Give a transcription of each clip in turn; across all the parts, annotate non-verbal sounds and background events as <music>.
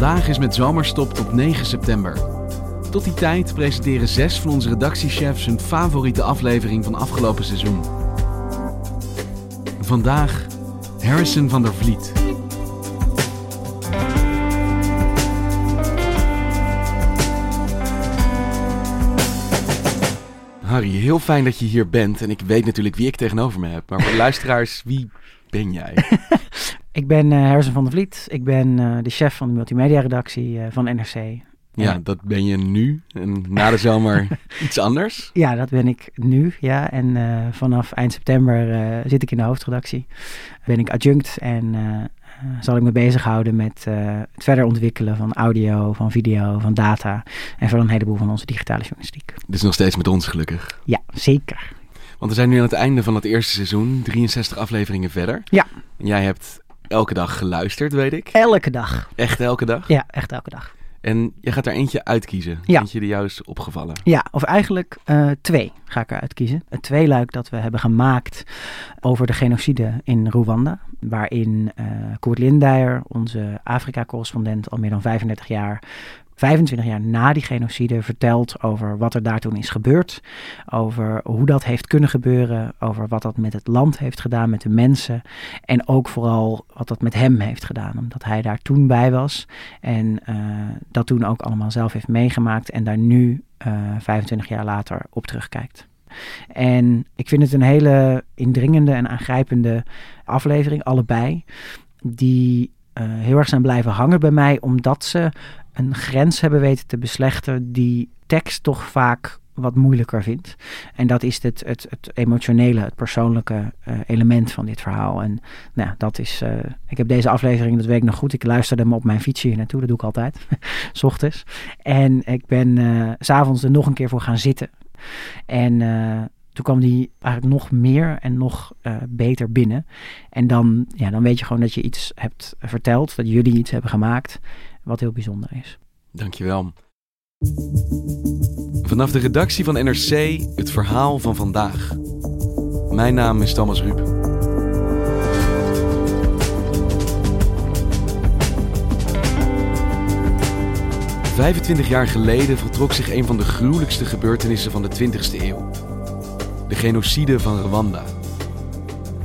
Vandaag is met zomerstop tot 9 september. Tot die tijd presenteren zes van onze redactiechefs hun favoriete aflevering van afgelopen seizoen. Vandaag Harrison van der Vliet. Harry, heel fijn dat je hier bent. En ik weet natuurlijk wie ik tegenover me heb. Maar voor de luisteraars, wie ben jij? <laughs> Ik ben uh, Harrison van der Vliet. Ik ben uh, de chef van de multimedia-redactie uh, van NRC. Ja, dat ben je nu. En na de zomer <laughs> iets anders? Ja, dat ben ik nu. Ja. En vanaf eind september zit ik in de hoofdredactie. Ben ik adjunct en zal ik me bezighouden met het verder ontwikkelen van audio, van video, van data. En van een heleboel van onze digitale journalistiek. Dus nog steeds met ons gelukkig? Ja, zeker. Want we zijn nu aan het einde van het eerste seizoen, 63 afleveringen verder. Ja. En jij hebt elke dag geluisterd, weet ik. Elke dag. Echt elke dag? Ja, echt elke dag. En je gaat er eentje uitkiezen. Ja. Eentje die jou is opgevallen. Ja, of eigenlijk uh, twee ga ik eruit kiezen. Het tweeluik dat we hebben gemaakt over de genocide in Rwanda. Waarin uh, Koert Lindeyer, onze Afrika-correspondent, al meer dan 35 jaar 25 jaar na die genocide vertelt over wat er daar toen is gebeurd. Over hoe dat heeft kunnen gebeuren. Over wat dat met het land heeft gedaan, met de mensen. En ook vooral wat dat met hem heeft gedaan. Omdat hij daar toen bij was. En uh, dat toen ook allemaal zelf heeft meegemaakt. En daar nu uh, 25 jaar later op terugkijkt. En ik vind het een hele indringende en aangrijpende aflevering, allebei. Die uh, heel erg zijn blijven hangen bij mij, omdat ze een grens hebben weten te beslechten die tekst toch vaak wat moeilijker vindt. En dat is het, het, het emotionele, het persoonlijke uh, element van dit verhaal. En nou, dat is. Uh, ik heb deze aflevering, dat weet nog goed. Ik luisterde hem op mijn fietsje hier naartoe. Dat doe ik altijd. <laughs> s ochtends. En ik ben uh, s'avonds er nog een keer voor gaan zitten. En toen kwam die eigenlijk nog meer en nog beter binnen. En dan, ja, dan weet je gewoon dat je iets hebt verteld, dat jullie iets hebben gemaakt, wat heel bijzonder is. Dankjewel. Vanaf de redactie van NRC het verhaal van vandaag. Mijn naam is Thomas Ruip. Vijfentwintig jaar geleden voltrok zich een van de gruwelijkste gebeurtenissen van de 20e eeuw de genocide van Rwanda.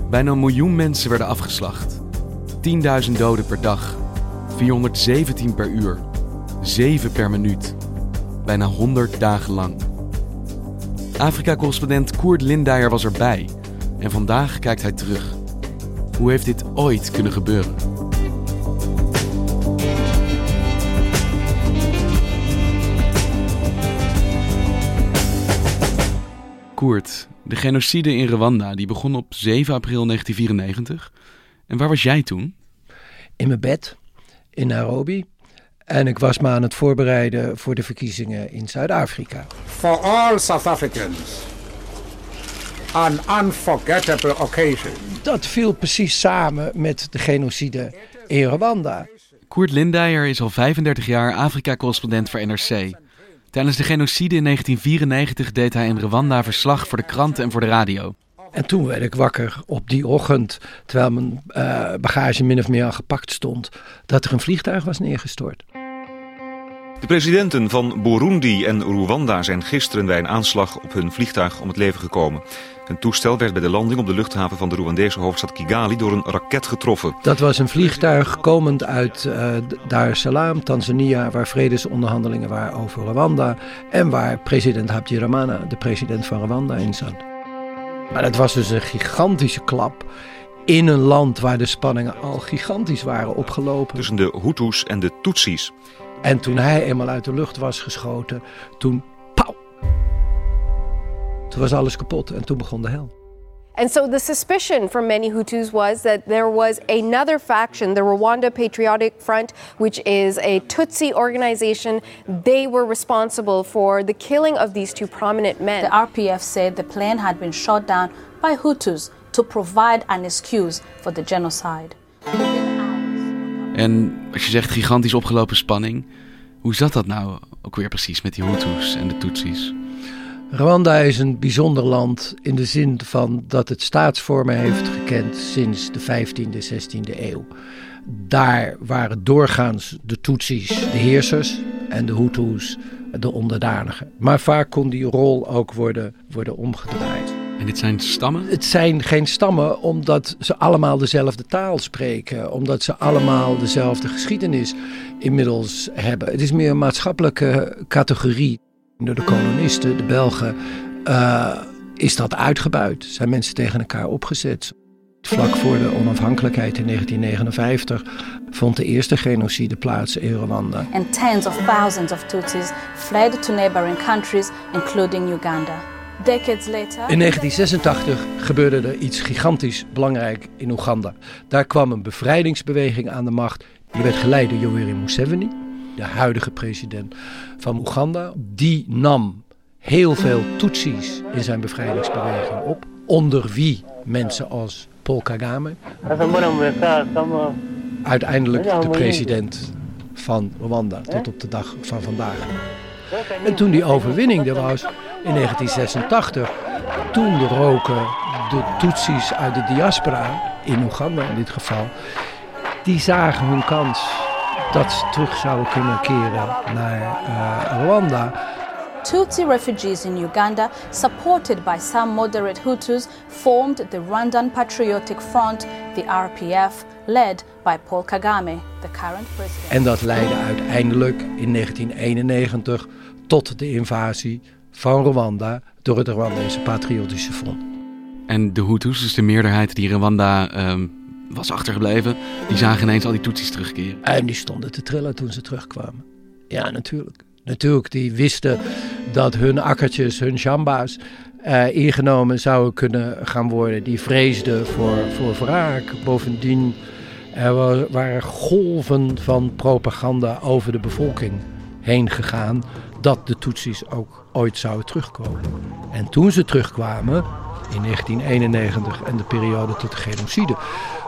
Bijna een miljoen mensen werden afgeslacht. 10.000 doden per dag, 417 per uur, 7 per minuut. Bijna 100 dagen lang. Afrika-correspondent Koert Lindeyer was erbij en vandaag kijkt hij terug. Hoe heeft dit ooit kunnen gebeuren? Koert, de genocide in Rwanda die begon op 7 april 1994. En waar was jij toen? In mijn bed in Nairobi. En ik was me aan het voorbereiden voor de verkiezingen in Zuid-Afrika. For all South Africans, an unforgettable occasion. Dat viel precies samen met de genocide in Rwanda. Koert Lindeyer is al 35 jaar Afrika-correspondent voor NRC. Tijdens de genocide in 1994 deed hij in Rwanda verslag voor de kranten en voor de radio. En toen werd ik wakker op die ochtend, terwijl mijn uh, bagage min of meer al gepakt stond, dat er een vliegtuig was neergestort. De presidenten van Burundi en Rwanda zijn gisteren bij een aanslag op hun vliegtuig om het leven gekomen. Hun toestel werd bij de landing op de luchthaven van de Rwandese hoofdstad Kigali door een raket getroffen. Dat was een vliegtuig komend uit uh, Dar es Salaam, Tanzania, waar vredesonderhandelingen waren over Rwanda en waar president Habyarimana, de president van Rwanda, in zat. Maar dat was dus een gigantische klap in een land waar de spanningen al gigantisch waren opgelopen. Tussen de Hutus en de Tutsis. En toen hij eenmaal uit de lucht was geschoten, toen pauw. Toen was alles kapot en toen begon de hel. And so the suspicion from many Hutus was that there was another faction, the Rwanda Patriotic Front, which is a Tutsi organization. They were responsible for the killing of these two prominent men. The RPF said the plane had been shot down by Hutus to provide an excuse for the genocide. En als je zegt gigantisch opgelopen spanning, hoe zat dat nou ook weer precies met die Hutus en de Tutsis? Rwanda is een bijzonder land in de zin van dat het staatsvormen heeft gekend sinds de 15e, 16e eeuw. Daar waren doorgaans de Tutsis de heersers en de Hutus de onderdanigen. Maar vaak kon die rol ook worden, worden omgedraaid. En dit zijn stammen? Het zijn geen stammen omdat ze allemaal dezelfde taal spreken. Omdat ze allemaal dezelfde geschiedenis inmiddels hebben. Het is meer een maatschappelijke categorie. Door de kolonisten, de Belgen, uh, is dat uitgebuit. Zijn mensen tegen elkaar opgezet. Vlak voor de onafhankelijkheid in 1959 vond de eerste genocide plaats in Rwanda. And tens of thousands of Tutsis fled to neighboring countries, including Uganda. Decades later... In 1986 gebeurde er iets gigantisch belangrijk in Oeganda. Daar kwam een bevrijdingsbeweging aan de macht. Die werd geleid door Yoweri Museveni, de huidige president van Oeganda. Die nam heel veel Tutsis in zijn bevrijdingsbeweging op. Onder wie mensen als Paul Kagame. Uiteindelijk de president van Rwanda tot op de dag van vandaag. En toen die overwinning er was in 1986, toen roken de Tutsis uit de diaspora, in Oeganda in dit geval, die zagen hun kans dat ze terug zouden kunnen keren naar uh, Rwanda. Tutsi refugees in Uganda, supported by some moderate Hutus, formed the Rwandan Patriotic Front, the RPF, led by Paul Kagame, the current president. En dat leidde uiteindelijk in 1991 tot de invasie van Rwanda door het Rwandese Patriotische Front. En de Hutus, dus de meerderheid die Rwanda um, was achtergebleven, die zagen ineens al die Tutsis terugkeren. En die stonden te trillen toen ze terugkwamen. Ja, natuurlijk. Natuurlijk, die wisten dat hun akkertjes, hun jamba's, uh, ingenomen zouden kunnen gaan worden. Die vreesden voor, voor wraak. Bovendien, er waren golven van propaganda over de bevolking heen gegaan dat de Tutsis ook ooit zouden terugkomen. En toen ze terugkwamen, in 1991 en de periode tot de genocide,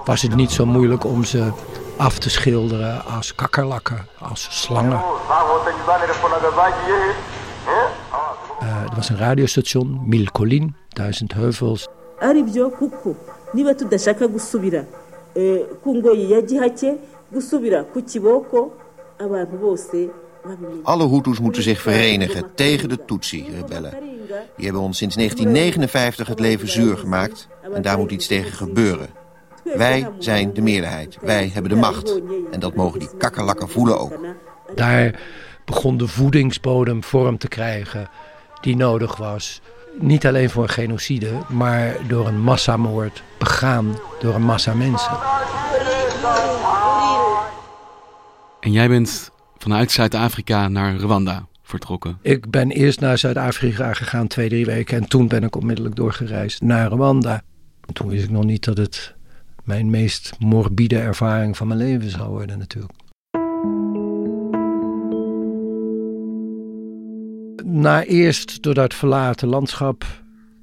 was het niet zo moeilijk om ze af te schilderen als kakkerlakken, als slangen. Uh, er was een radiostation, Milcolin, Duizend Heuvels. bose alle Hutus moeten zich verenigen tegen de Tutsi-rebellen. Die hebben ons sinds 1959 het leven zuur gemaakt en daar moet iets tegen gebeuren. Wij zijn de meerderheid. Wij hebben de macht. En dat mogen die kakkerlakken voelen ook. Daar begon de voedingsbodem vorm te krijgen die nodig was. Niet alleen voor een genocide, maar door een massamoord begaan door een massa mensen. En jij bent vanuit Zuid-Afrika naar Rwanda vertrokken? Ik ben eerst naar Zuid-Afrika gegaan, twee, drie weken. En toen ben ik onmiddellijk doorgereisd naar Rwanda. Toen wist ik nog niet dat het mijn meest morbide ervaring van mijn leven zou worden natuurlijk. Na eerst door dat verlaten landschap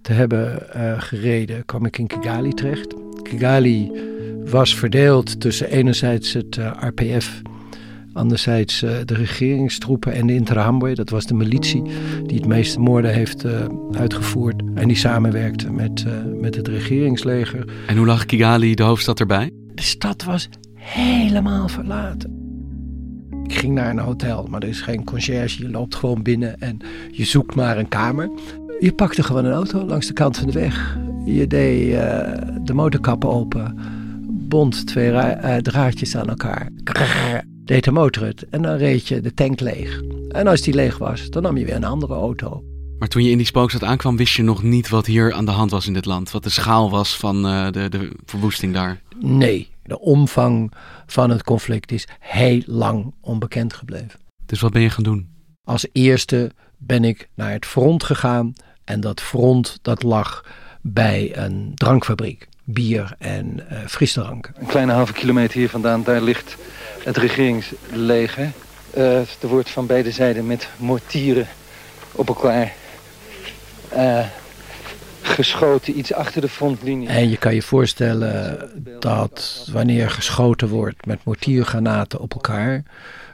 te hebben uh, gereden, kwam ik in Kigali terecht. Kigali was verdeeld tussen enerzijds het uh, RPF Anderzijds uh, de regeringstroepen en de Interahamwe, dat was de militie die het meeste moorden heeft uh, uitgevoerd. En die samenwerkte met, uh, met het regeringsleger. En hoe lag Kigali, de hoofdstad, erbij? De stad was helemaal verlaten. Ik ging naar een hotel, maar er is geen conciërge. Je loopt gewoon binnen en je zoekt maar een kamer. Je pakte gewoon een auto langs de kant van de weg. Je deed uh, de motorkappen open, bond twee uh, draadjes aan elkaar. Krrr, deed de motor het en dan reed je de tank leeg. En als die leeg was, dan nam je weer een andere auto. Maar toen je in die spookstad aankwam, wist je nog niet wat hier aan de hand was in dit land? Wat de schaal was van uh, de, de verwoesting daar? Nee, de omvang van het conflict is heel lang onbekend gebleven. Dus wat ben je gaan doen? Als eerste ben ik naar het front gegaan. En dat front dat lag bij een drankfabriek. Bier en uh, frisdranken. Een kleine halve kilometer hier vandaan, daar ligt het regeringsleger. Uh, er wordt van beide zijden met mortieren op elkaar uh, geschoten, iets achter de frontlinie. En je kan je voorstellen dat wanneer geschoten wordt met mortiergranaten op elkaar,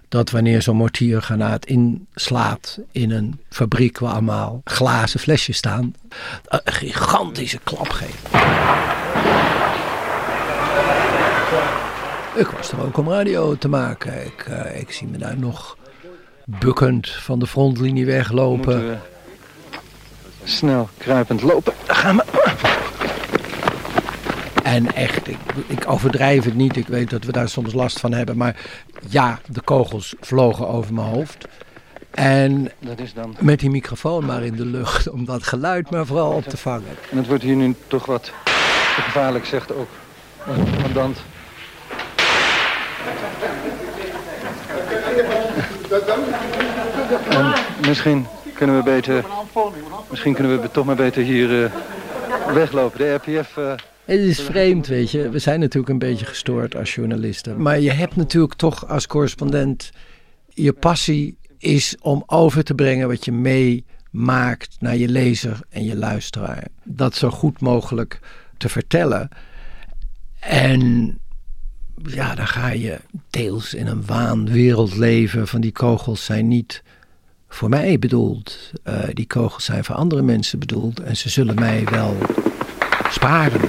dat wanneer zo'n mortiergranaat inslaat in een fabriek waar allemaal glazen flesjes staan, een gigantische klap geeft. Ik was er ook om radio te maken. Ik, uh, ik zie me daar nog bukkend van de frontlinie weglopen. We snel kruipend lopen. Daar gaan we. En echt, ik, ik, overdrijf het niet. Ik weet dat we daar soms last van hebben. Maar ja, de kogels vlogen over mijn hoofd. En dat is dan... met die microfoon maar in de lucht om dat geluid maar vooral op te vangen. En het wordt hier nu toch wat gevaarlijk, zegt ook een commandant. En misschien kunnen we beter, misschien kunnen we toch maar beter hier uh, weglopen. De RPF... Uh, het is vreemd, weet je. We zijn natuurlijk een beetje gestoord als journalisten. Maar je hebt natuurlijk toch als correspondent... Je passie is om over te brengen wat je meemaakt naar je lezer en je luisteraar. Dat zo goed mogelijk te vertellen. En ja, dan ga je deels in een waanwereld leven van die kogels zijn niet voor mij bedoeld. Uh, die kogels zijn voor andere mensen bedoeld en ze zullen mij wel sparen.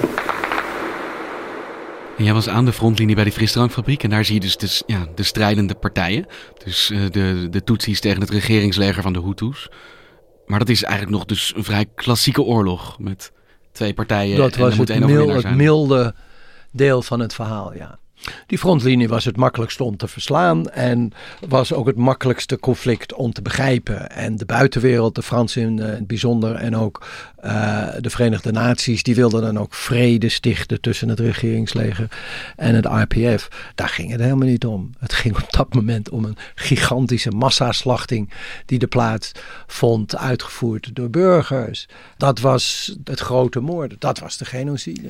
En jij was aan de frontlinie bij die frisdrankfabriek en daar zie je dus, dus ja, de strijdende partijen. Dus uh, de, de Tutsis tegen het regeringsleger van de Hutus. Maar dat is eigenlijk nog dus een vrij klassieke oorlog met twee partijen. Dat was het, mil, het milde deel van het verhaal, ja. Die frontlinie was het makkelijkste om te verslaan en was ook het makkelijkste conflict om te begrijpen. En de buitenwereld, de Fransen in het bijzonder en ook uh, de Verenigde Naties, die wilden dan ook vrede stichten tussen het regeringsleger en het RPF. Daar ging het helemaal niet om. Het ging op dat moment om een gigantische massaslachting die de plaats vond, uitgevoerd door burgers. Dat was het grote moord, dat was de genocide.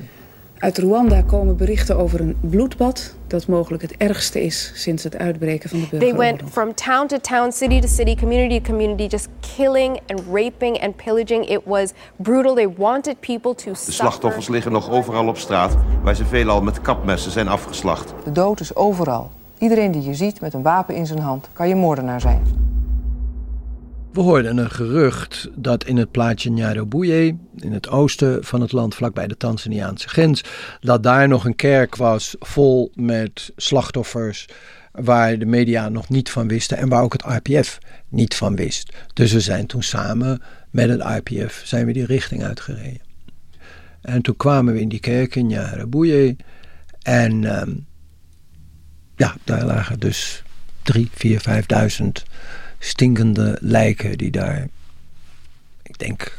Uit Rwanda komen berichten over een bloedbad dat mogelijk het ergste is sinds het uitbreken van de burgeroorlog. They went from town to town, city to city, community to community, just killing and raping and pillaging. It was brutal. They wanted people to De slachtoffers liggen nog overal op straat, waar ze veelal met kapmessen zijn afgeslacht. De dood is overal. Iedereen die je ziet met een wapen in zijn hand, kan je moordenaar zijn. We hoorden een gerucht dat in het plaatsje Nyarubuye, in het oosten van het land, vlakbij de Tanzaniaanse grens, dat daar nog een kerk was vol met slachtoffers waar de media nog niet van wisten en waar ook het RPF niet van wist. Dus we zijn toen samen met het RPF zijn we die richting uitgereden. En toen kwamen we in die kerk in Nyarubuye en um, ja, daar lagen dus drie, vier, vijfduizend stinkende lijken die daar, ik denk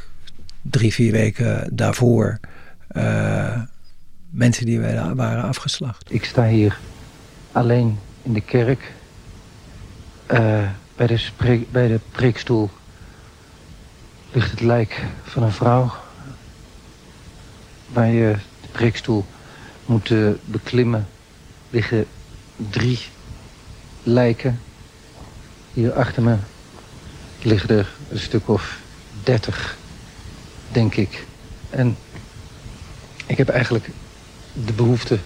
drie, vier weken daarvoor, uh, mensen die waren afgeslacht. Ik sta hier alleen in de kerk, uh, bij, de spreek, bij de preekstoel ligt het lijk van een vrouw, waar je de preekstoel moet uh, beklimmen, liggen drie lijken hier achter me liggen er een stuk of dertig, denk ik. En ik heb eigenlijk de behoefte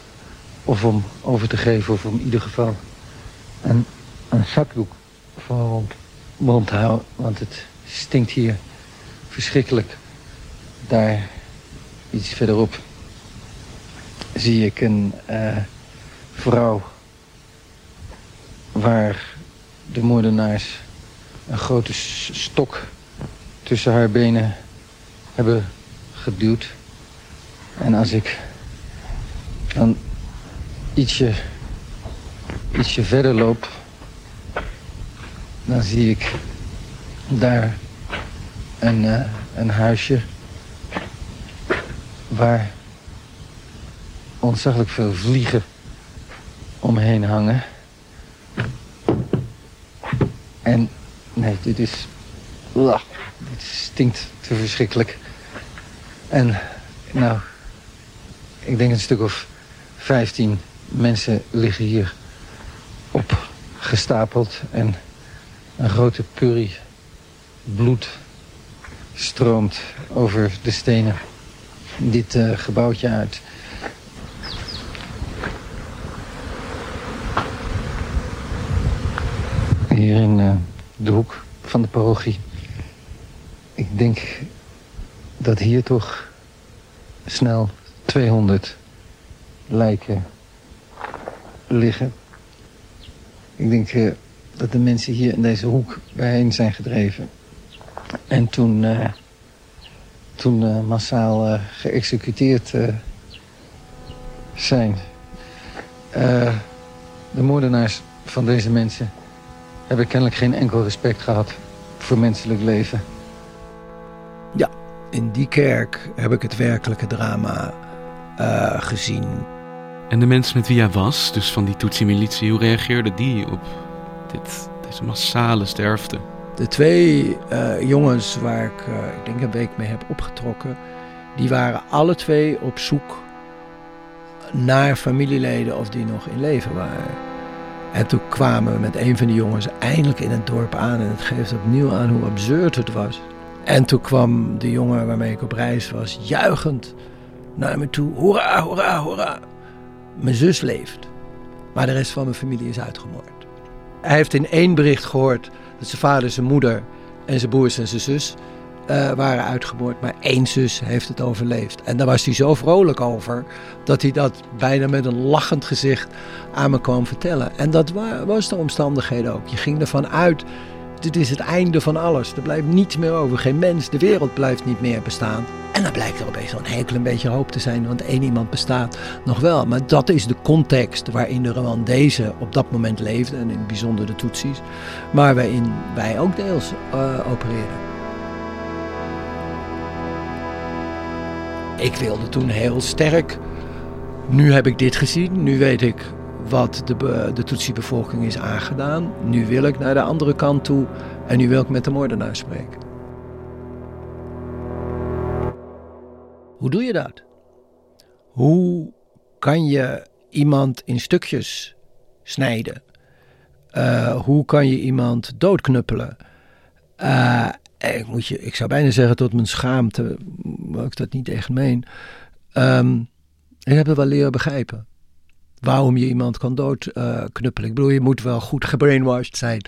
of om over te geven... of om in ieder geval een, een zakdoek voor rond mond te houden. Want het stinkt hier verschrikkelijk. Daar, iets verderop, zie ik een uh, vrouw... waar de moordenaars een grote stok tussen haar benen hebben geduwd. En als ik dan ietsje, ietsje verder loop, dan zie ik daar een, uh, een huisje waar ontzaglijk veel vliegen omheen hangen. En nee, dit is. Uh, dit stinkt te verschrikkelijk. En nou, ik denk een stuk of 15 mensen liggen hier opgestapeld. En een grote purrie bloed stroomt over de stenen dit uh, gebouwtje uit. Hier in uh, de hoek van de parochie. Ik denk dat hier toch snel 200 lijken liggen. Ik denk uh, dat de mensen hier in deze hoek bijeen zijn gedreven. En toen, uh, toen massaal geëxecuteerd zijn. de moordenaars van deze mensen hebben kennelijk geen enkel respect gehad voor menselijk leven. Ja, in die kerk heb ik het werkelijke drama uh, gezien. En de mensen met wie hij was, dus van die Tutsi-militie, hoe reageerden die op dit, deze massale sterfte? De twee uh, jongens waar ik, uh, ik denk een week mee heb opgetrokken, die waren alle twee op zoek naar familieleden of die nog in leven waren. En toen kwamen we met een van die jongens eindelijk in het dorp aan. En het geeft opnieuw aan hoe absurd het was. En toen kwam de jongen waarmee ik op reis was, juichend naar me toe. Hoera, hoera, hoera. Mijn zus leeft. Maar de rest van mijn familie is uitgemoord. Hij heeft in één bericht gehoord dat zijn vader, zijn moeder en zijn broers en zijn zus uh, waren uitgemoord. Maar één zus heeft het overleefd. En daar was hij zo vrolijk over dat hij dat bijna met een lachend gezicht aan me kwam vertellen. En dat was de omstandigheden ook. Je ging ervan uit dit is het einde van alles. Er blijft niets meer over. Geen mens. De wereld blijft niet meer bestaan. En dan blijkt er opeens wel een hekel een beetje hoop te zijn. Want één iemand bestaat nog wel. Maar dat is de context waarin de Rwandezen op dat moment leefden. En in het bijzonder de Tutsis. Maar waarin wij ook deels uh, opereren. Ik wilde toen heel sterk. Nu heb ik dit gezien. Nu weet ik wat de, de Tutsi-bevolking is aangedaan. Nu wil ik naar de andere kant toe en nu wil ik met de moordenaar spreken. Hoe doe je dat? Hoe kan je iemand in stukjes snijden? Uh, hoe kan je iemand doodknuppelen? Uh, ik, moet je, ik zou bijna zeggen tot mijn schaamte, maar ik dat niet echt meen. Um, ik heb het wel leren begrijpen waarom je iemand kan doodknuppelen. Ik bedoel, je moet wel goed gebrainwashed zijn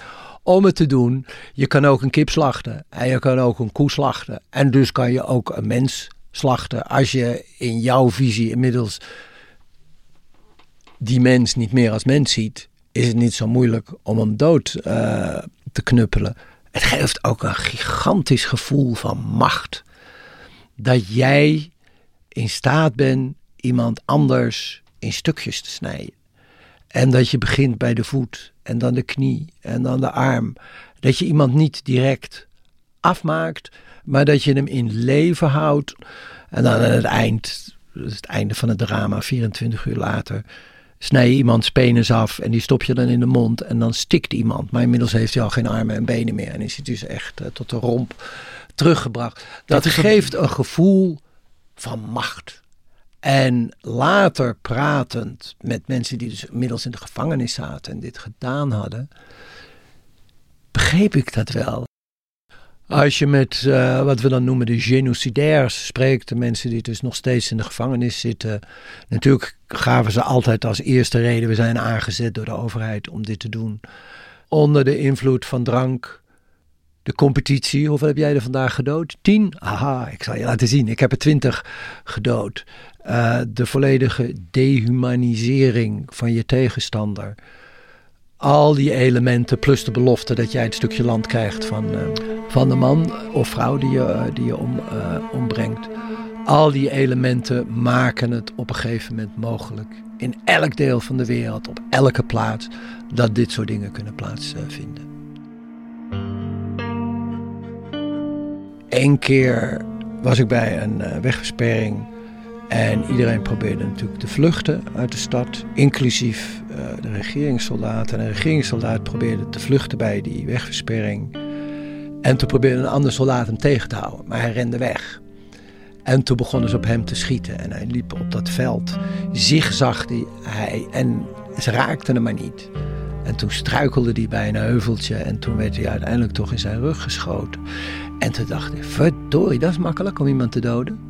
om het te doen. Je kan ook een kip slachten en je kan ook een koe slachten. En dus kan je ook een mens slachten als je in jouw visie inmiddels die mens niet meer als mens ziet. Is het niet zo moeilijk om hem dood uh, te knuppelen. Het geeft ook een gigantisch gevoel van macht. Dat jij in staat bent iemand anders in stukjes te snijden. En dat je begint bij de voet en dan de knie en dan de arm. Dat je iemand niet direct afmaakt, maar dat je hem in leven houdt. En dan aan het eind, het einde van het drama, 24 uur later, snij je iemands penis af en die stop je dan in de mond en dan stikt iemand. Maar inmiddels heeft hij al geen armen en benen meer en is hij dus echt uh, tot de romp teruggebracht. Dat, dat geeft een gevoel van macht. En later pratend met mensen die dus inmiddels in de gevangenis zaten en dit gedaan hadden, begreep ik dat wel. Als je met uh, wat we dan noemen de genocidairs spreekt, de mensen die dus nog steeds in de gevangenis zitten, natuurlijk gaven ze altijd als eerste reden: we zijn aangezet door de overheid om dit te doen. Onder de invloed van drank, de competitie. Hoeveel heb jij er vandaag gedood? Tien? Aha, ik zal je laten zien. Ik heb er twintig gedood. Uh, de volledige dehumanisering van je tegenstander. Al die elementen plus de belofte dat jij het stukje land krijgt van, eh, van de man of vrouw die je, eh, die je om, uh, ombrengt. Al die elementen maken het op een gegeven moment mogelijk in elk deel van de wereld, op elke plaats, dat dit soort dingen kunnen plaatsvinden. Eén keer was ik bij een wegversperring en iedereen probeerde natuurlijk te vluchten uit de stad, inclusief uh, de regeringssoldaten. En de regeringssoldaat probeerde te vluchten bij die wegversperring. En toen probeerde een andere soldaat hem tegen te houden, maar hij rende weg. En toen begonnen ze op hem te schieten en hij liep op dat veld. Zigzag hij en ze raakten hem maar niet. En toen struikelde hij bij een heuveltje en toen werd hij uiteindelijk toch in zijn rug geschoten. En toen dacht ik, verdorie, dat is makkelijk om iemand te doden.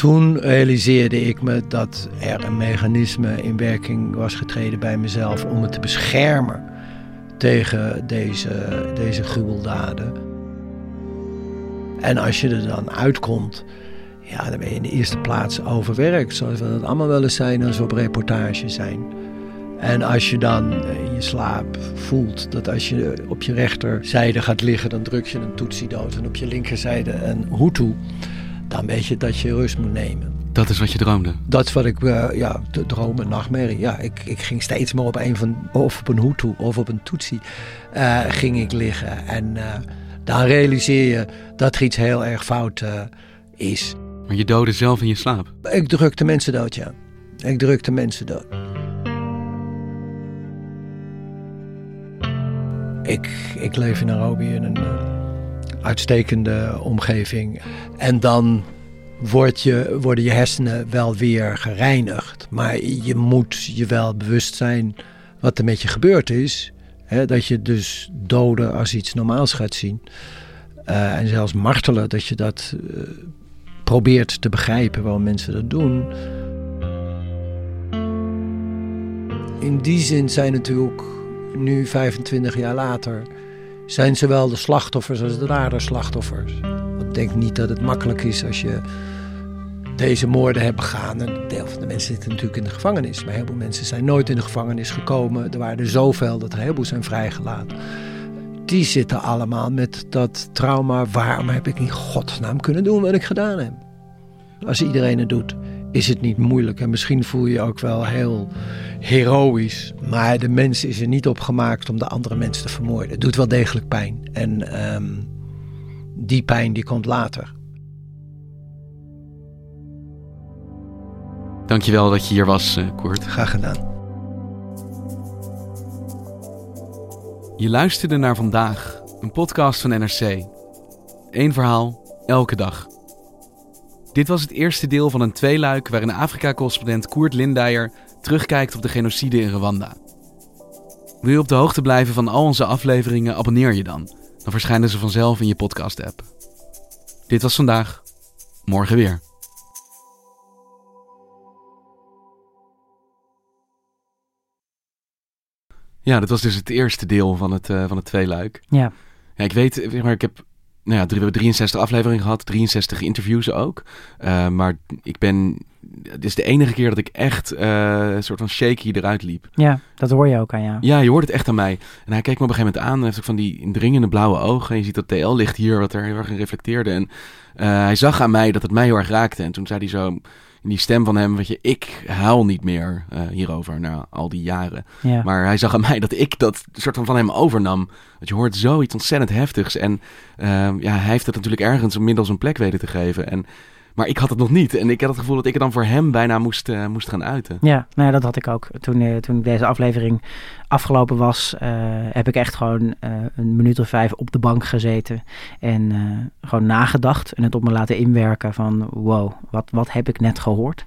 Toen realiseerde ik me dat er een mechanisme in werking was getreden bij mezelf om me te beschermen tegen deze, deze gruweldaden. En als je er dan uitkomt, ja, dan ben je in de eerste plaats overwerkt. Zoals we dat allemaal wel eens zijn als we op reportage zijn. En als je dan in je slaap voelt dat als je op je rechterzijde gaat liggen, dan druk je een Tutsi dood. En op je linkerzijde een Hutu dan weet je dat je rust moet nemen. Dat is wat je droomde? Dat is wat ik, uh, ja, dromen, nachtmerrie. Ja, ik, ik ging steeds meer op een van, of op een Hutu of op een Tutsi, uh, ging ik liggen. En uh, dan realiseer je dat er iets heel erg fout is. Maar je doodde zelf in je slaap? Ik drukte mensen dood, ja. Ik drukte mensen dood. Ik, ik leef in Nairobi in een uitstekende omgeving. En dan word je, worden je hersenen wel weer gereinigd. Maar je moet je wel bewust zijn wat er met je gebeurd is. dat je dus doden als iets normaals gaat zien. Uh, en zelfs martelen, dat je dat uh, probeert te begrijpen waarom mensen dat doen. In die zin zijn natuurlijk nu 25 jaar later zijn zowel de slachtoffers als de daderslachtoffers. Ik denk niet dat het makkelijk is als je deze moorden hebt begaan. En een deel van de mensen zitten natuurlijk in de gevangenis. Maar heel veel mensen zijn nooit in de gevangenis gekomen. Er waren er zoveel dat er heel veel zijn vrijgelaten. Die zitten allemaal met dat trauma. Waarom heb ik in godsnaam kunnen doen wat ik gedaan heb? Als iedereen het doet, is het niet moeilijk. En misschien voel je je ook wel heel heroïs. Maar de mens is er niet op gemaakt om de andere mensen te vermoorden. Het doet wel degelijk pijn. En um, die pijn die komt later. Dankjewel dat je hier was, uh, Koert. Graag gedaan. Je luisterde naar vandaag, een podcast van NRC. Eén verhaal, elke dag. Dit was het eerste deel van een tweeluik waarin Afrika-correspondent Koert Lindeyer terugkijkt op de genocide in Rwanda. Wil je op de hoogte blijven van al onze afleveringen, abonneer je dan. Dan verschijnen ze vanzelf in je podcast-app. Dit was vandaag, morgen weer. Ja, dat was dus het eerste deel van het, uh, van het tweeluik. Ja. ja. Ik weet, maar ik heb nou ja, we hebben 63 afleveringen gehad, 63 interviews ook. Uh, maar ik ben, het is de enige keer dat ik echt uh, een soort van shaky eruit liep. Ja, dat hoor je ook aan jou. Ja, je hoort het echt aan mij. En hij keek me op een gegeven moment aan en heeft ook van die indringende blauwe ogen. En je ziet dat TL-licht hier, wat er heel erg in reflecteerde. En uh, hij zag aan mij dat het mij heel erg raakte. En toen zei hij zo, in die stem van hem, weet je, ik huil niet meer uh, hierover na al die jaren. Ja. Maar hij zag aan mij dat ik dat soort van van hem overnam. Dat je hoort zoiets ontzettend heftigs. En uh, ja, hij heeft het natuurlijk ergens inmiddels een plek weten te geven. En maar ik had het nog niet. En ik had het gevoel dat ik het dan voor hem bijna moest, uh, moest gaan uiten. Ja, nou ja, dat had ik ook. Toen, uh, toen deze aflevering afgelopen was, uh, heb ik echt gewoon een minuut of vijf op de bank gezeten. En gewoon nagedacht en het op me laten inwerken van wow, wat, wat heb ik net gehoord?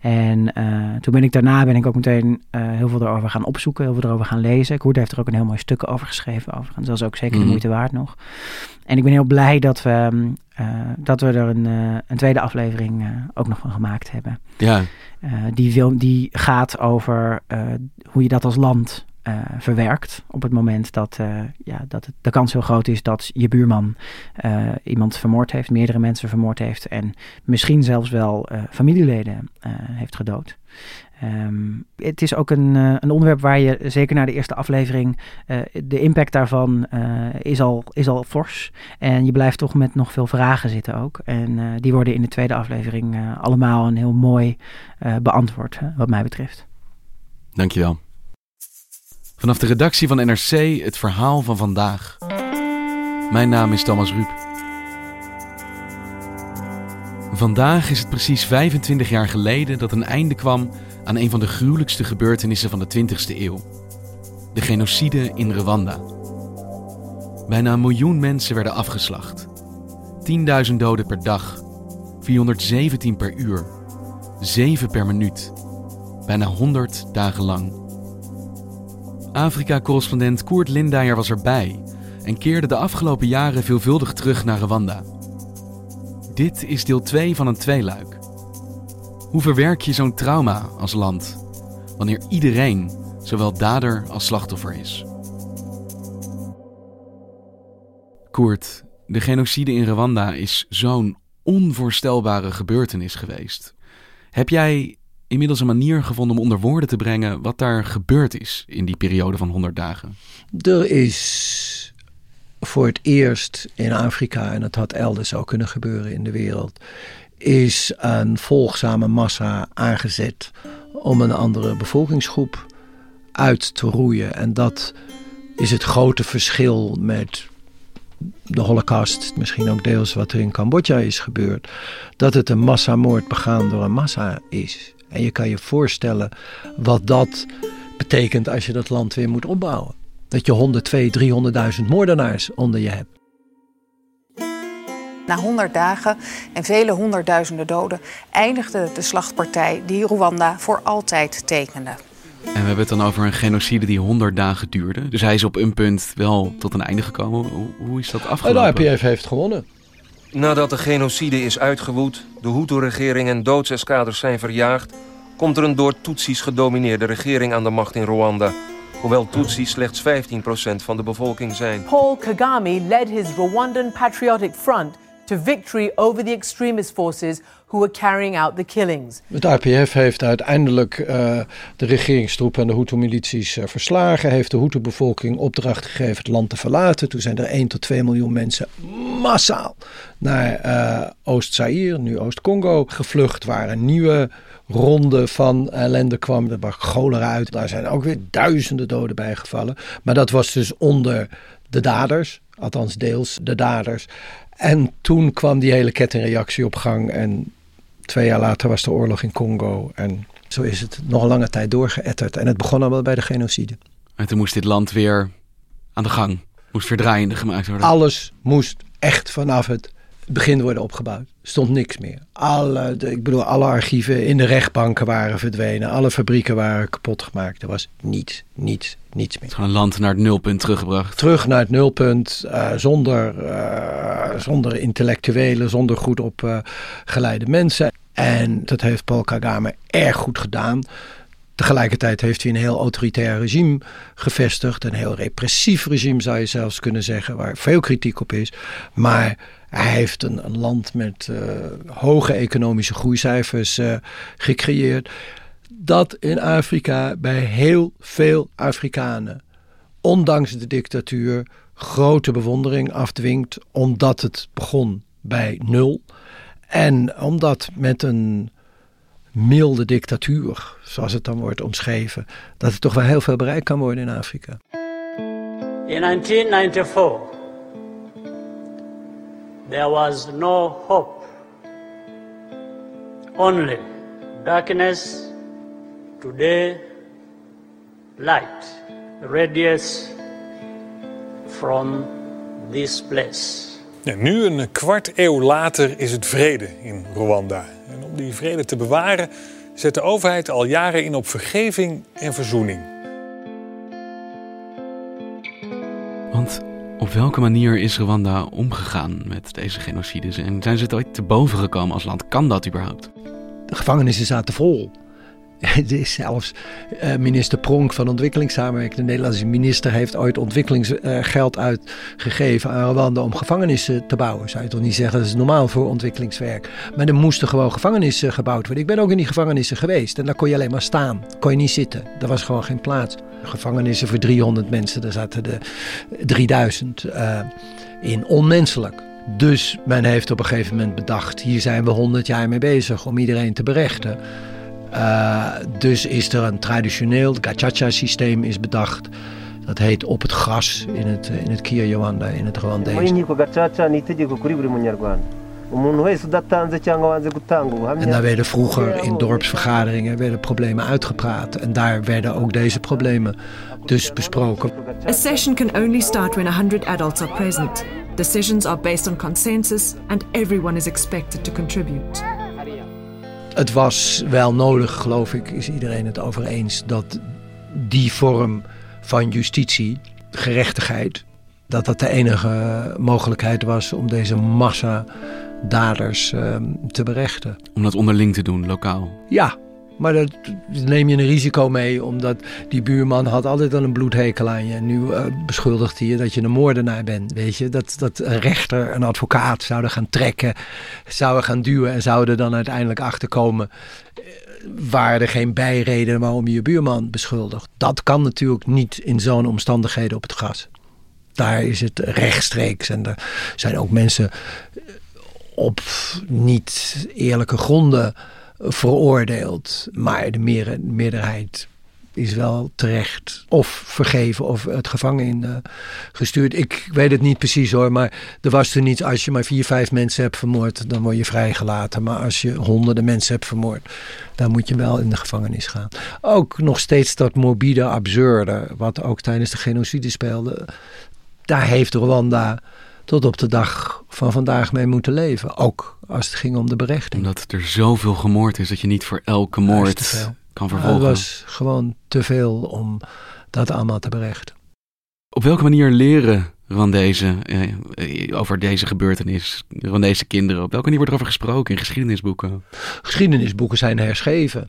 En toen ben ik daarna ben ik ook meteen heel veel erover gaan opzoeken, heel veel erover gaan lezen. Koert heeft er ook een heel mooi stuk over geschreven. Overigens, dat is ook zeker mm. de moeite waard nog. En ik ben heel blij dat we, uh, dat we er een, een tweede aflevering ook nog van gemaakt hebben. Ja. Die, wil, die gaat over hoe je dat als land verwerkt. Op het moment dat, ja, dat de kans heel groot is dat je buurman iemand vermoord heeft, meerdere mensen vermoord heeft. En misschien zelfs wel familieleden heeft gedood. Ehm, het is ook een, eh, een onderwerp waar je, zeker na de eerste aflevering, uh, de impact daarvan uh, is, al, is al fors. En je blijft toch met nog veel vragen zitten ook. En die worden in de tweede aflevering allemaal een heel mooi beantwoord, wat mij betreft. Dankjewel. Vanaf de redactie van NRC het verhaal van vandaag. Mijn naam is Thomas Ruip. Vandaag is het precies 25 jaar geleden dat een einde kwam aan een van de gruwelijkste gebeurtenissen van de 20e eeuw: de genocide in Rwanda. Bijna een miljoen mensen werden afgeslacht. 10.000 doden per dag, 417 per uur, 7 per minuut, bijna 100 dagen lang. Afrika-correspondent Koert Lindeyer was erbij en keerde de afgelopen jaren veelvuldig terug naar Rwanda. Dit is deel 2 van een tweeluik. Hoe verwerk je zo'n trauma als land wanneer iedereen zowel dader als slachtoffer is? Koert, de genocide in Rwanda is zo'n onvoorstelbare gebeurtenis geweest. Heb jij inmiddels een manier gevonden om onder woorden te brengen wat daar gebeurd is in die periode van 100 dagen? Er is voor het eerst in Afrika, en het had elders ook kunnen gebeuren in de wereld, is een volgzame massa aangezet om een andere bevolkingsgroep uit te roeien. En dat is het grote verschil met de Holocaust, misschien ook deels wat er in Cambodja is gebeurd, dat het een massamoord begaan door een massa is. En je kan je voorstellen wat dat betekent als je dat land weer moet opbouwen. Dat je 100, 200, 300.000 moordenaars onder je hebt. Na 100 dagen en vele honderdduizenden doden eindigde de slachtpartij die Rwanda voor altijd tekende. En we hebben het dan over een genocide die 100 dagen duurde. Dus hij is op een punt wel tot een einde gekomen. Hoe, is dat afgelopen? De IPF heeft gewonnen. Nadat de genocide is uitgewoed, de Hutu-regering en doodseskaders zijn verjaagd, komt er een door Tutsis gedomineerde regering aan de macht in Rwanda. Hoewel Tutsis slechts 15% van de bevolking zijn. Paul Kagame led his Rwandan Patriotic Front to victory over the extremist forces who were carrying out the killings. Het RPF heeft uiteindelijk uh, de regeringstroepen en de Hutu-milities uh, verslagen. Heeft de Hutu-bevolking opdracht gegeven het land te verlaten. Toen zijn er 1 tot 2 miljoen mensen massaal naar uh, Oost-Zaire, nu Oost-Congo, gevlucht. Waar een nieuwe ronde van ellende kwam. Er brak cholera uit. Daar zijn ook weer duizenden doden bijgevallen. Maar dat was dus onder de daders. Althans deels de daders. En toen kwam die hele kettingreactie op gang. En twee jaar later was de oorlog in Congo. En zo is het nog een lange tijd doorgeëtterd. En het begon allemaal bij de genocide. En toen moest dit land weer aan de gang. Moest weer draaiende gemaakt worden. Alles moest echt vanaf het begin worden opgebouwd. Er stond niks meer. Alle, ik bedoel, alle archieven in de rechtbanken waren verdwenen. Alle fabrieken waren kapot gemaakt. Er was niets, niets, niets meer. Gewoon een land naar het nulpunt teruggebracht. Terug naar het nulpunt, uh, zonder, uh, zonder intellectuelen, zonder goed opgeleide uh, mensen. En dat heeft Paul Kagame erg goed gedaan. Tegelijkertijd heeft hij een heel autoritair regime gevestigd. Een heel repressief regime zou je zelfs kunnen zeggen, waar veel kritiek op is. Maar hij heeft een, een land met uh, hoge economische groeicijfers uh, gecreëerd. Dat in Afrika bij heel veel Afrikanen, ondanks de dictatuur, grote bewondering afdwingt. Omdat het begon bij nul. En omdat met een milde dictatuur, zoals het dan wordt omschreven, dat er toch wel heel veel bereikt kan worden in Afrika. In 1994 there was no hope, only darkness. Today, light radiates from this place. Ja, nu, een kwart eeuw later, is het vrede in Rwanda. En om die vrede te bewaren, zet de overheid al jaren in op vergeving en verzoening. Want op welke manier is Rwanda omgegaan met deze genocides? En zijn ze het ooit te boven gekomen als land? Kan dat überhaupt? De gevangenissen zaten vol. <laughs> Het is zelfs uh, minister Pronk van Ontwikkelingssamenwerking, de Nederlandse minister, heeft ooit ontwikkelingsgeld uh, uitgegeven aan Rwanda om gevangenissen te bouwen. Zou je toch niet zeggen, dat is normaal voor ontwikkelingswerk. Maar er moesten gewoon gevangenissen gebouwd worden. Ik ben ook in die gevangenissen geweest en daar kon je alleen maar staan. Kon je niet zitten. Er was gewoon geen plaats. Gevangenissen voor 300 mensen, daar zaten er 3000 uh, in. Onmenselijk. Dus men heeft op een gegeven moment bedacht: hier zijn we 100 jaar mee bezig om iedereen te berechten. Uh, dus is er een traditioneel gachacha-systeem is bedacht. Dat heet op het gras in het, in het in het Rwandees. En daar werden vroeger in dorpsvergaderingen werden problemen uitgepraat. En daar werden ook deze problemen dus besproken. A session can only start when 100 adults are present. Decisions are based on consensus and everyone is expected to contribute. Het was wel nodig, geloof ik, is iedereen het over eens, dat die vorm van justitie, gerechtigheid, dat dat de enige mogelijkheid was om deze massa daders uh, te berechten. Om dat onderling te doen, lokaal? Ja, maar daar neem je een risico mee, omdat die buurman had altijd al een bloedhekel aan je. En nu uh, beschuldigt hij je dat je een moordenaar bent. Weet je, dat, dat een rechter, een advocaat zouden gaan trekken, zouden gaan duwen en zouden dan uiteindelijk achterkomen. Uh, waren er geen bijreden waarom je je buurman beschuldigt. Dat kan natuurlijk niet in zo'n omstandigheden op het gas. Daar is het rechtstreeks. En er zijn ook mensen op niet eerlijke gronden veroordeeld. Maar de meerderheid is wel terecht of vergeven of het gevangen in uh, gestuurd. Ik weet het niet precies hoor, maar er was er niet als je maar vier, vijf mensen hebt vermoord, dan word je vrijgelaten. Maar als je honderden mensen hebt vermoord, dan moet je wel in de gevangenis gaan. Ook nog steeds dat morbide absurde, wat ook tijdens de genocide speelde. Daar heeft Rwanda tot op de dag van vandaag mee moeten leven. Ook als het ging om de berechting. Omdat er zoveel gemoord is dat je niet voor elke moord kan vervolgen. Het was gewoon te veel om dat allemaal te berechten. Op welke manier leren Rwandese eh, over deze gebeurtenis, Rwandese kinderen? Op welke manier wordt er over gesproken in geschiedenisboeken? Geschiedenisboeken zijn herschreven.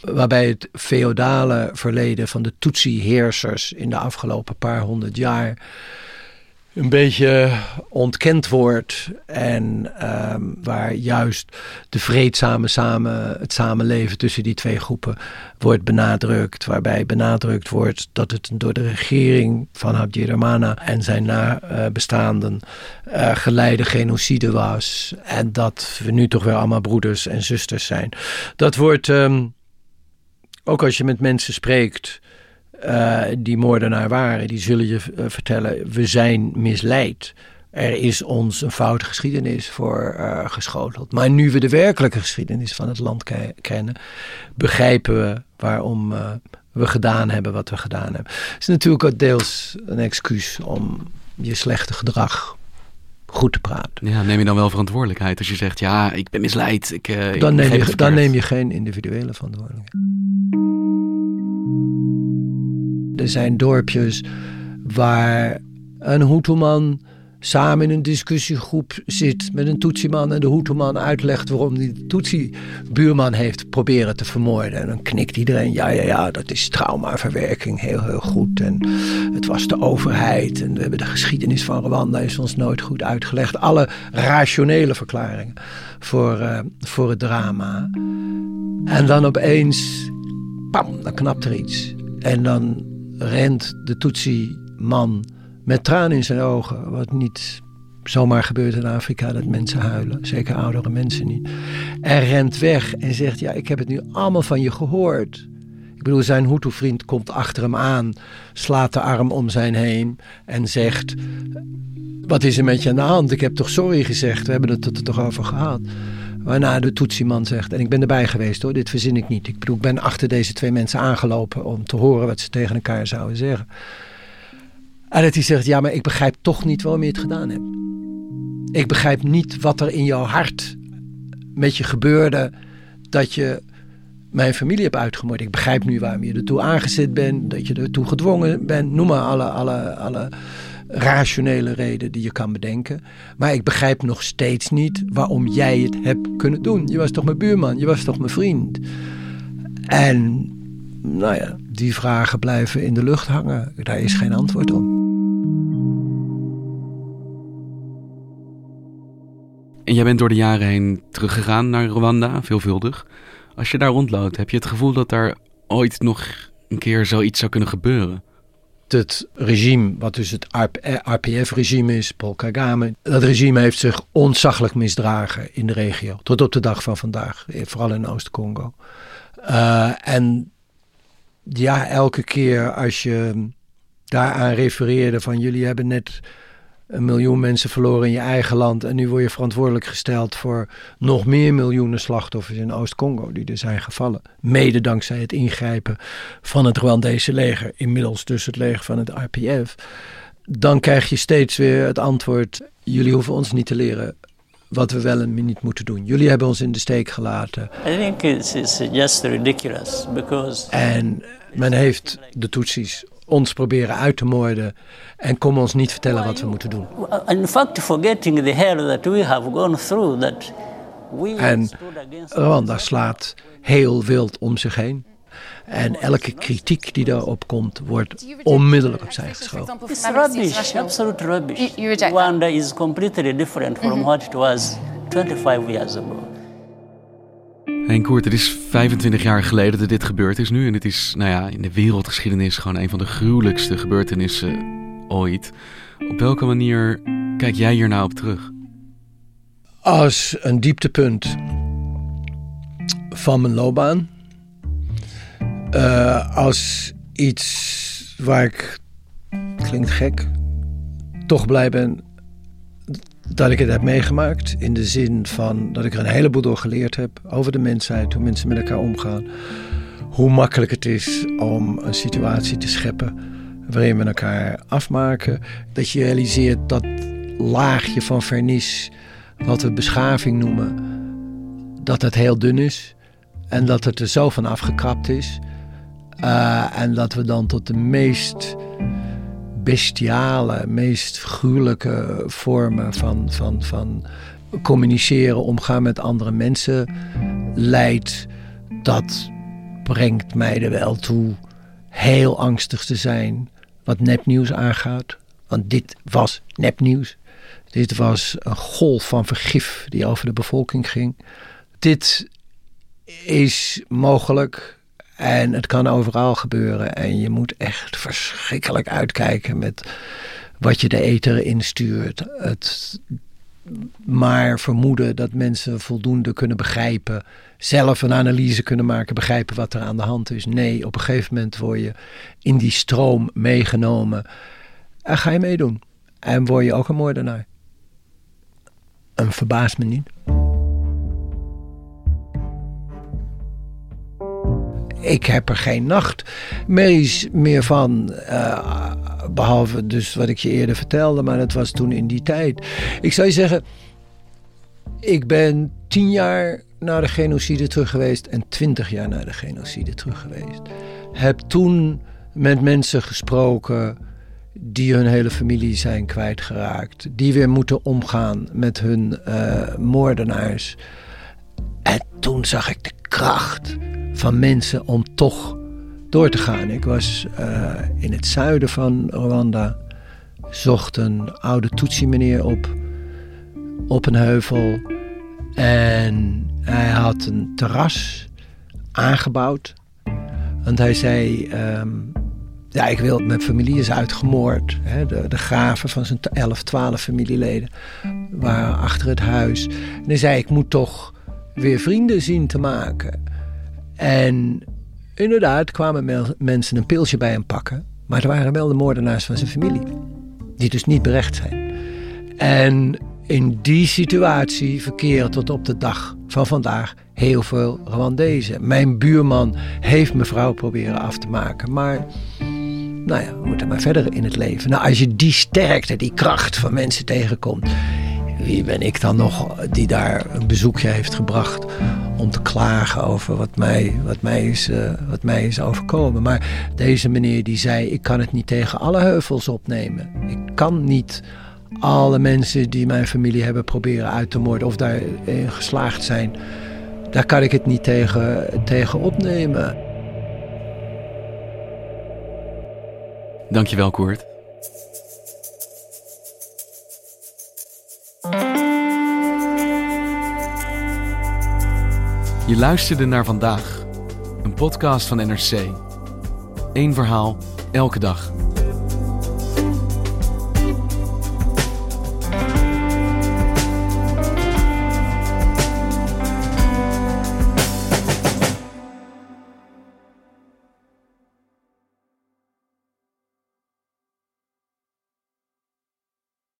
Waarbij het feodale verleden van de Tutsi-heersers in de afgelopen paar honderd jaar een beetje ontkend wordt. En um, waar juist de vreedzame samen, het samenleven tussen die twee groepen wordt benadrukt. Waarbij benadrukt wordt dat het door de regering van Habyarimana en zijn nabestaanden uh, geleide genocide was. En dat we nu toch weer allemaal broeders en zusters zijn. Dat wordt, um, ook als je met mensen spreekt uh, die moordenaar waren, die zullen je uh, vertellen: we zijn misleid. Er is ons een foute geschiedenis voor uh, geschoteld. Maar nu we de werkelijke geschiedenis van het land ke kennen, begrijpen we waarom we gedaan hebben wat we gedaan hebben. Het is natuurlijk ook deels een excuus om je slechte gedrag goed te praten. Ja, neem je dan wel verantwoordelijkheid als je zegt: ja, ik ben misleid. Ik, dan, ik neem je, dan neem je geen individuele verantwoordelijkheid. Er zijn dorpjes waar een Hutuman samen in een discussiegroep zit met een Tutsi-man en de Hutuman uitlegt waarom die de Tutsi-buurman heeft proberen te vermoorden. En dan knikt iedereen, ja, ja, ja, dat is traumaverwerking, heel, heel goed. En het was de overheid en we hebben de geschiedenis van Rwanda is ons nooit goed uitgelegd. Alle rationele verklaringen voor, uh, voor het drama. En dan opeens, pam, dan knapt er iets. En dan rent de Tutsi-man met tranen in zijn ogen. Wat niet zomaar gebeurt in Afrika, dat mensen huilen. Zeker oudere mensen niet. En rent weg en zegt, ja, ik heb het nu allemaal van je gehoord. Ik bedoel, zijn Hutu-vriend komt achter hem aan, slaat de arm om zijn heen en zegt... Wat is er met je aan de hand? Ik heb toch sorry gezegd? We hebben het er toch over gehad? Waarna de toetsieman zegt, en ik ben erbij geweest hoor, dit verzin ik niet. Ik bedoel, ik ben achter deze twee mensen aangelopen om te horen wat ze tegen elkaar zouden zeggen. En dat hij zegt, ja, maar ik begrijp toch niet waarom je het gedaan hebt. Ik begrijp niet wat er in jouw hart met je gebeurde dat je mijn familie hebt uitgemoord. Ik begrijp nu waarom je ertoe aangezet bent, dat je ertoe gedwongen bent. Noem maar alle, alle, alle rationele reden die je kan bedenken. Maar ik begrijp nog steeds niet waarom jij het hebt kunnen doen. Je was toch mijn buurman, je was toch mijn vriend. En nou ja, die vragen blijven in de lucht hangen. Daar is geen antwoord op. En jij bent door de jaren heen teruggegaan naar Rwanda, veelvuldig. Als je daar rondloopt, heb je het gevoel dat daar ooit nog een keer zoiets zou kunnen gebeuren? Het regime, wat dus het RPF-regime is, Paul Kagame, dat regime heeft zich ontzaglijk misdragen in de regio. Tot op de dag van vandaag, vooral in Oost-Congo. Uh, en ja, elke keer als je daaraan refereerde van jullie hebben net een miljoen mensen verloren in je eigen land. En nu word je verantwoordelijk gesteld voor nog meer miljoenen slachtoffers in Oost-Congo die er zijn gevallen. Mede dankzij het ingrijpen van het Rwandese leger, inmiddels dus het leger van het RPF. Dan krijg je steeds weer het antwoord: jullie hoeven ons niet te leren wat we wel en niet moeten doen. Jullie hebben ons in de steek gelaten. I think it's, it's just ridiculous because. En men heeft de Tutsis ons proberen uit te moorden en kom ons niet vertellen wat we moeten doen. In fact, forgetting the hell that we have gone through, that we en Rwanda slaat heel wild om zich heen. En elke kritiek die daarop komt, wordt onmiddellijk opzij geschoven. It's rubbish, absolute rubbish. Rwanda is completely different from what it was 25 years ago. Henk Koert, het is 25 jaar geleden dat dit gebeurd is nu. En het is nou ja, in de wereldgeschiedenis gewoon een van de gruwelijkste gebeurtenissen ooit. Op welke manier kijk jij hier nou op terug? Als een dieptepunt van mijn loopbaan. Uh, als iets waar ik, klinkt gek, toch blij ben dat ik het heb meegemaakt. In de zin van dat ik er een heleboel door geleerd heb over de mensheid, hoe mensen met elkaar omgaan. Hoe makkelijk het is om een situatie te scheppen waarin we elkaar afmaken. Dat je realiseert dat laagje van vernis, wat we beschaving noemen, dat het heel dun is. En dat het er zo van afgekrapt is. Uh, en dat we dan tot de meest bestiale, meest gruwelijke vormen van, van, van communiceren, omgaan met andere mensen leidt. Dat brengt mij er wel toe heel angstig te zijn wat nepnieuws aangaat. Want dit was nepnieuws. Dit was een golf van vergif die over de bevolking ging. Dit is mogelijk en het kan overal gebeuren. En je moet echt verschrikkelijk uitkijken met wat je de ether instuurt. Het maar vermoeden dat mensen voldoende kunnen begrijpen, zelf een analyse kunnen maken, begrijpen wat er aan de hand is. Nee, op een gegeven moment word je in die stroom meegenomen en ga je meedoen. En word je ook een moordenaar. En verbaast me niet. Ik heb er geen nachtmerries meer van. Uh, behalve dus wat ik je eerder vertelde, maar dat was toen in die tijd. Ik zou je zeggen, ik ben tien jaar naar de genocide terug geweest en twintig jaar naar de genocide terug geweest. Heb toen met mensen gesproken die hun hele familie zijn kwijtgeraakt. Die weer moeten omgaan met hun uh, moordenaars. En toen zag ik de kracht van mensen om toch door te gaan. Ik was uh, in het zuiden van Rwanda, zocht een oude Tutsi-meneer op, op een heuvel. En hij had een terras aangebouwd. Want hij zei, um, ja, ik wil, mijn familie is uitgemoord. Hè, de, de graven van zijn 11, 12 familieleden waren achter het huis. En hij zei, ik moet toch weer vrienden zien te maken. En inderdaad kwamen mensen een pilsje bij hem pakken. Maar er waren wel de moordenaars van zijn familie. Die dus niet berecht zijn. En in die situatie verkeren tot op de dag van vandaag heel veel Rwandezen. Mijn buurman heeft mevrouw proberen af te maken. Maar nou ja, we moeten maar verder in het leven. Nou, als je die sterkte, die kracht van mensen tegenkomt wie ben ik dan nog die daar een bezoekje heeft gebracht om te klagen over wat mij, wat mij, is, uh, wat mij is overkomen. Maar deze meneer die zei, ik kan het niet tegen alle heuvels opnemen. Ik kan niet alle mensen die mijn familie hebben proberen uit te moorden of daarin geslaagd zijn, daar kan ik het niet tegen, tegen opnemen. Dankjewel, Koert. Je luisterde naar vandaag, een podcast van NRC. Eén verhaal, elke dag.